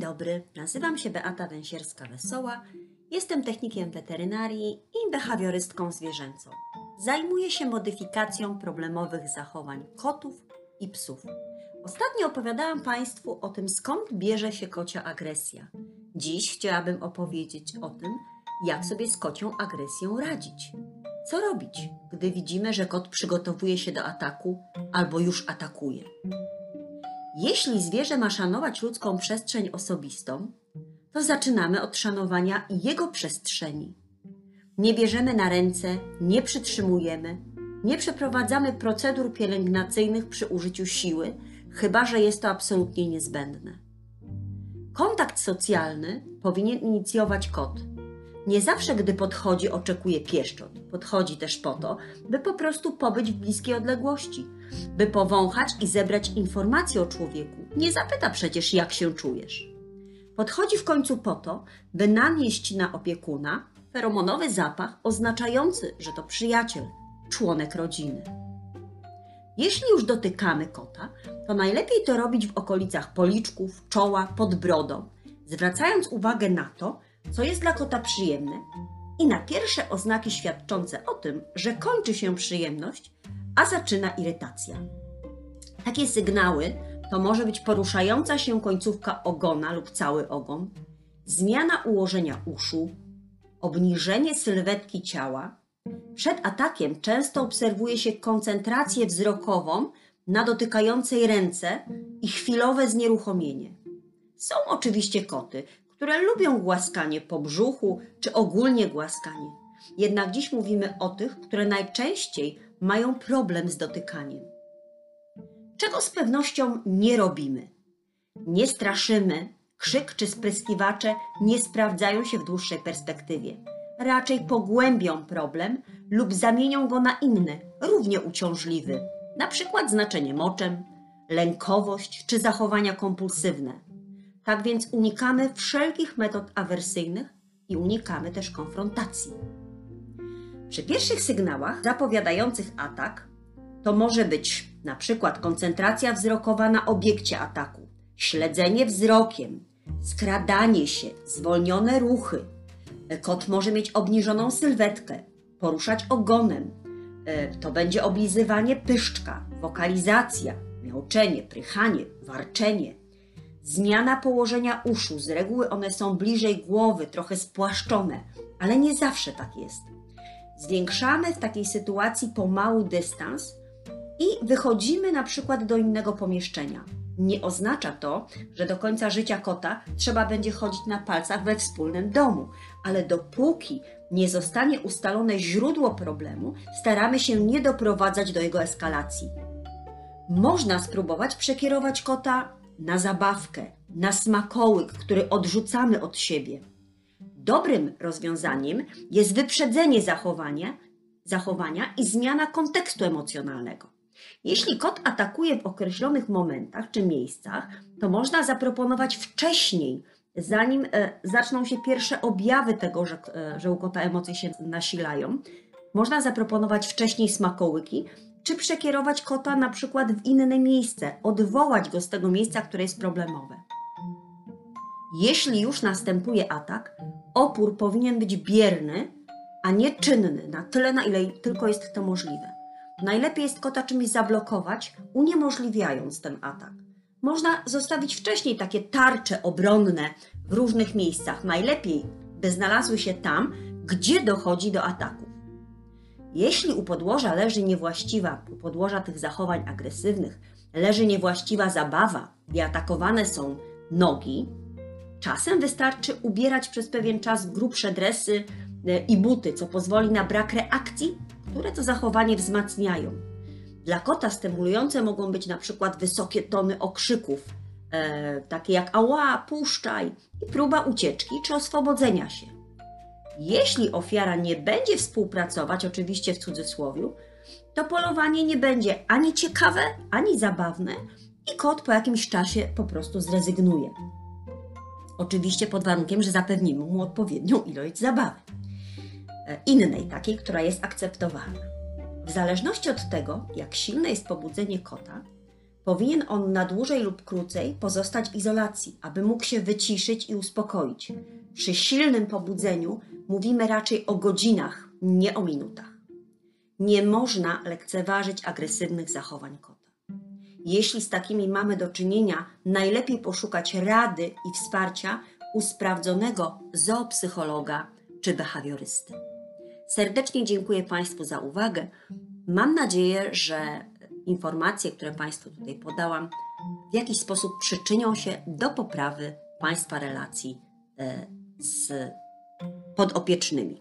dobry, nazywam się Beata Węsierska-Wesoła, jestem technikiem weterynarii i behawiorystką zwierzęcą. Zajmuję się modyfikacją problemowych zachowań kotów i psów. Ostatnio opowiadałam Państwu o tym, skąd bierze się kocia agresja. Dziś chciałabym opowiedzieć o tym, jak sobie z kocią agresją radzić. Co robić, gdy widzimy, że kot przygotowuje się do ataku albo już atakuje? Jeśli zwierzę ma szanować ludzką przestrzeń osobistą, to zaczynamy od szanowania jego przestrzeni. Nie bierzemy na ręce, nie przytrzymujemy, nie przeprowadzamy procedur pielęgnacyjnych przy użyciu siły, chyba że jest to absolutnie niezbędne. Kontakt socjalny powinien inicjować kot. Nie zawsze, gdy podchodzi, oczekuje pieszczot. Podchodzi też po to, by po prostu pobyć w bliskiej odległości, by powąchać i zebrać informacje o człowieku. Nie zapyta przecież, jak się czujesz. Podchodzi w końcu po to, by nanieść na opiekuna feromonowy zapach oznaczający, że to przyjaciel, członek rodziny. Jeśli już dotykamy kota, to najlepiej to robić w okolicach policzków, czoła, pod brodą, zwracając uwagę na to, co jest dla kota przyjemne i na pierwsze oznaki świadczące o tym, że kończy się przyjemność, a zaczyna irytacja. Takie sygnały to może być poruszająca się końcówka ogona lub cały ogon, zmiana ułożenia uszu, obniżenie sylwetki ciała. Przed atakiem często obserwuje się koncentrację wzrokową na dotykającej ręce i chwilowe znieruchomienie. Są oczywiście koty, które lubią głaskanie po brzuchu czy ogólnie głaskanie. Jednak dziś mówimy o tych, które najczęściej mają problem z dotykaniem. Czego z pewnością nie robimy? Nie straszymy, krzyk czy spryskiwacze nie sprawdzają się w dłuższej perspektywie. Raczej pogłębią problem lub zamienią go na inny, równie uciążliwy, na przykład znaczenie moczem, lękowość czy zachowania kompulsywne. Tak więc unikamy wszelkich metod awersyjnych i unikamy też konfrontacji. Przy pierwszych sygnałach zapowiadających atak to może być na przykład koncentracja wzrokowa na obiekcie ataku, śledzenie wzrokiem, skradanie się, zwolnione ruchy. Kot może mieć obniżoną sylwetkę, poruszać ogonem. E, to będzie oblizywanie pyszczka, wokalizacja, miauczenie, prychanie, warczenie. Zmiana położenia uszu, z reguły one są bliżej głowy, trochę spłaszczone, ale nie zawsze tak jest. Zwiększamy w takiej sytuacji pomału dystans i wychodzimy na przykład do innego pomieszczenia. Nie oznacza to, że do końca życia kota trzeba będzie chodzić na palcach we wspólnym domu, ale dopóki nie zostanie ustalone źródło problemu, staramy się nie doprowadzać do jego eskalacji. Można spróbować przekierować kota na zabawkę, na smakołyk, który odrzucamy od siebie. Dobrym rozwiązaniem jest wyprzedzenie zachowania, zachowania i zmiana kontekstu emocjonalnego. Jeśli kot atakuje w określonych momentach czy miejscach, to można zaproponować wcześniej, zanim e, zaczną się pierwsze objawy tego, że, e, że u kota emocje się nasilają, można zaproponować wcześniej smakołyki, czy przekierować kota na przykład w inne miejsce, odwołać go z tego miejsca, które jest problemowe. Jeśli już następuje atak, opór powinien być bierny, a nie czynny, na tyle, na ile tylko jest to możliwe. Najlepiej jest kota czymś zablokować, uniemożliwiając ten atak. Można zostawić wcześniej takie tarcze obronne w różnych miejscach. Najlepiej, by znalazły się tam, gdzie dochodzi do ataku. Jeśli u podłoża leży niewłaściwa, u podłoża tych zachowań agresywnych, leży niewłaściwa zabawa i atakowane są nogi, czasem wystarczy ubierać przez pewien czas grubsze dresy e, i buty, co pozwoli na brak reakcji, które to zachowanie wzmacniają. Dla kota stymulujące mogą być na przykład wysokie tony okrzyków, e, takie jak ała, puszczaj i próba ucieczki czy oswobodzenia się. Jeśli ofiara nie będzie współpracować, oczywiście w cudzysłowie, to polowanie nie będzie ani ciekawe, ani zabawne i kot po jakimś czasie po prostu zrezygnuje. Oczywiście pod warunkiem, że zapewnimy mu odpowiednią ilość zabawy. E, innej, takiej, która jest akceptowalna. W zależności od tego, jak silne jest pobudzenie kota, Powinien on na dłużej lub krócej pozostać w izolacji, aby mógł się wyciszyć i uspokoić. Przy silnym pobudzeniu mówimy raczej o godzinach, nie o minutach. Nie można lekceważyć agresywnych zachowań kota. Jeśli z takimi mamy do czynienia, najlepiej poszukać rady i wsparcia u sprawdzonego zoopsychologa czy behawiorysty. Serdecznie dziękuję Państwu za uwagę. Mam nadzieję, że informacje, które Państwu tutaj podałam, w jakiś sposób przyczynią się do poprawy Państwa relacji e, z podopiecznymi.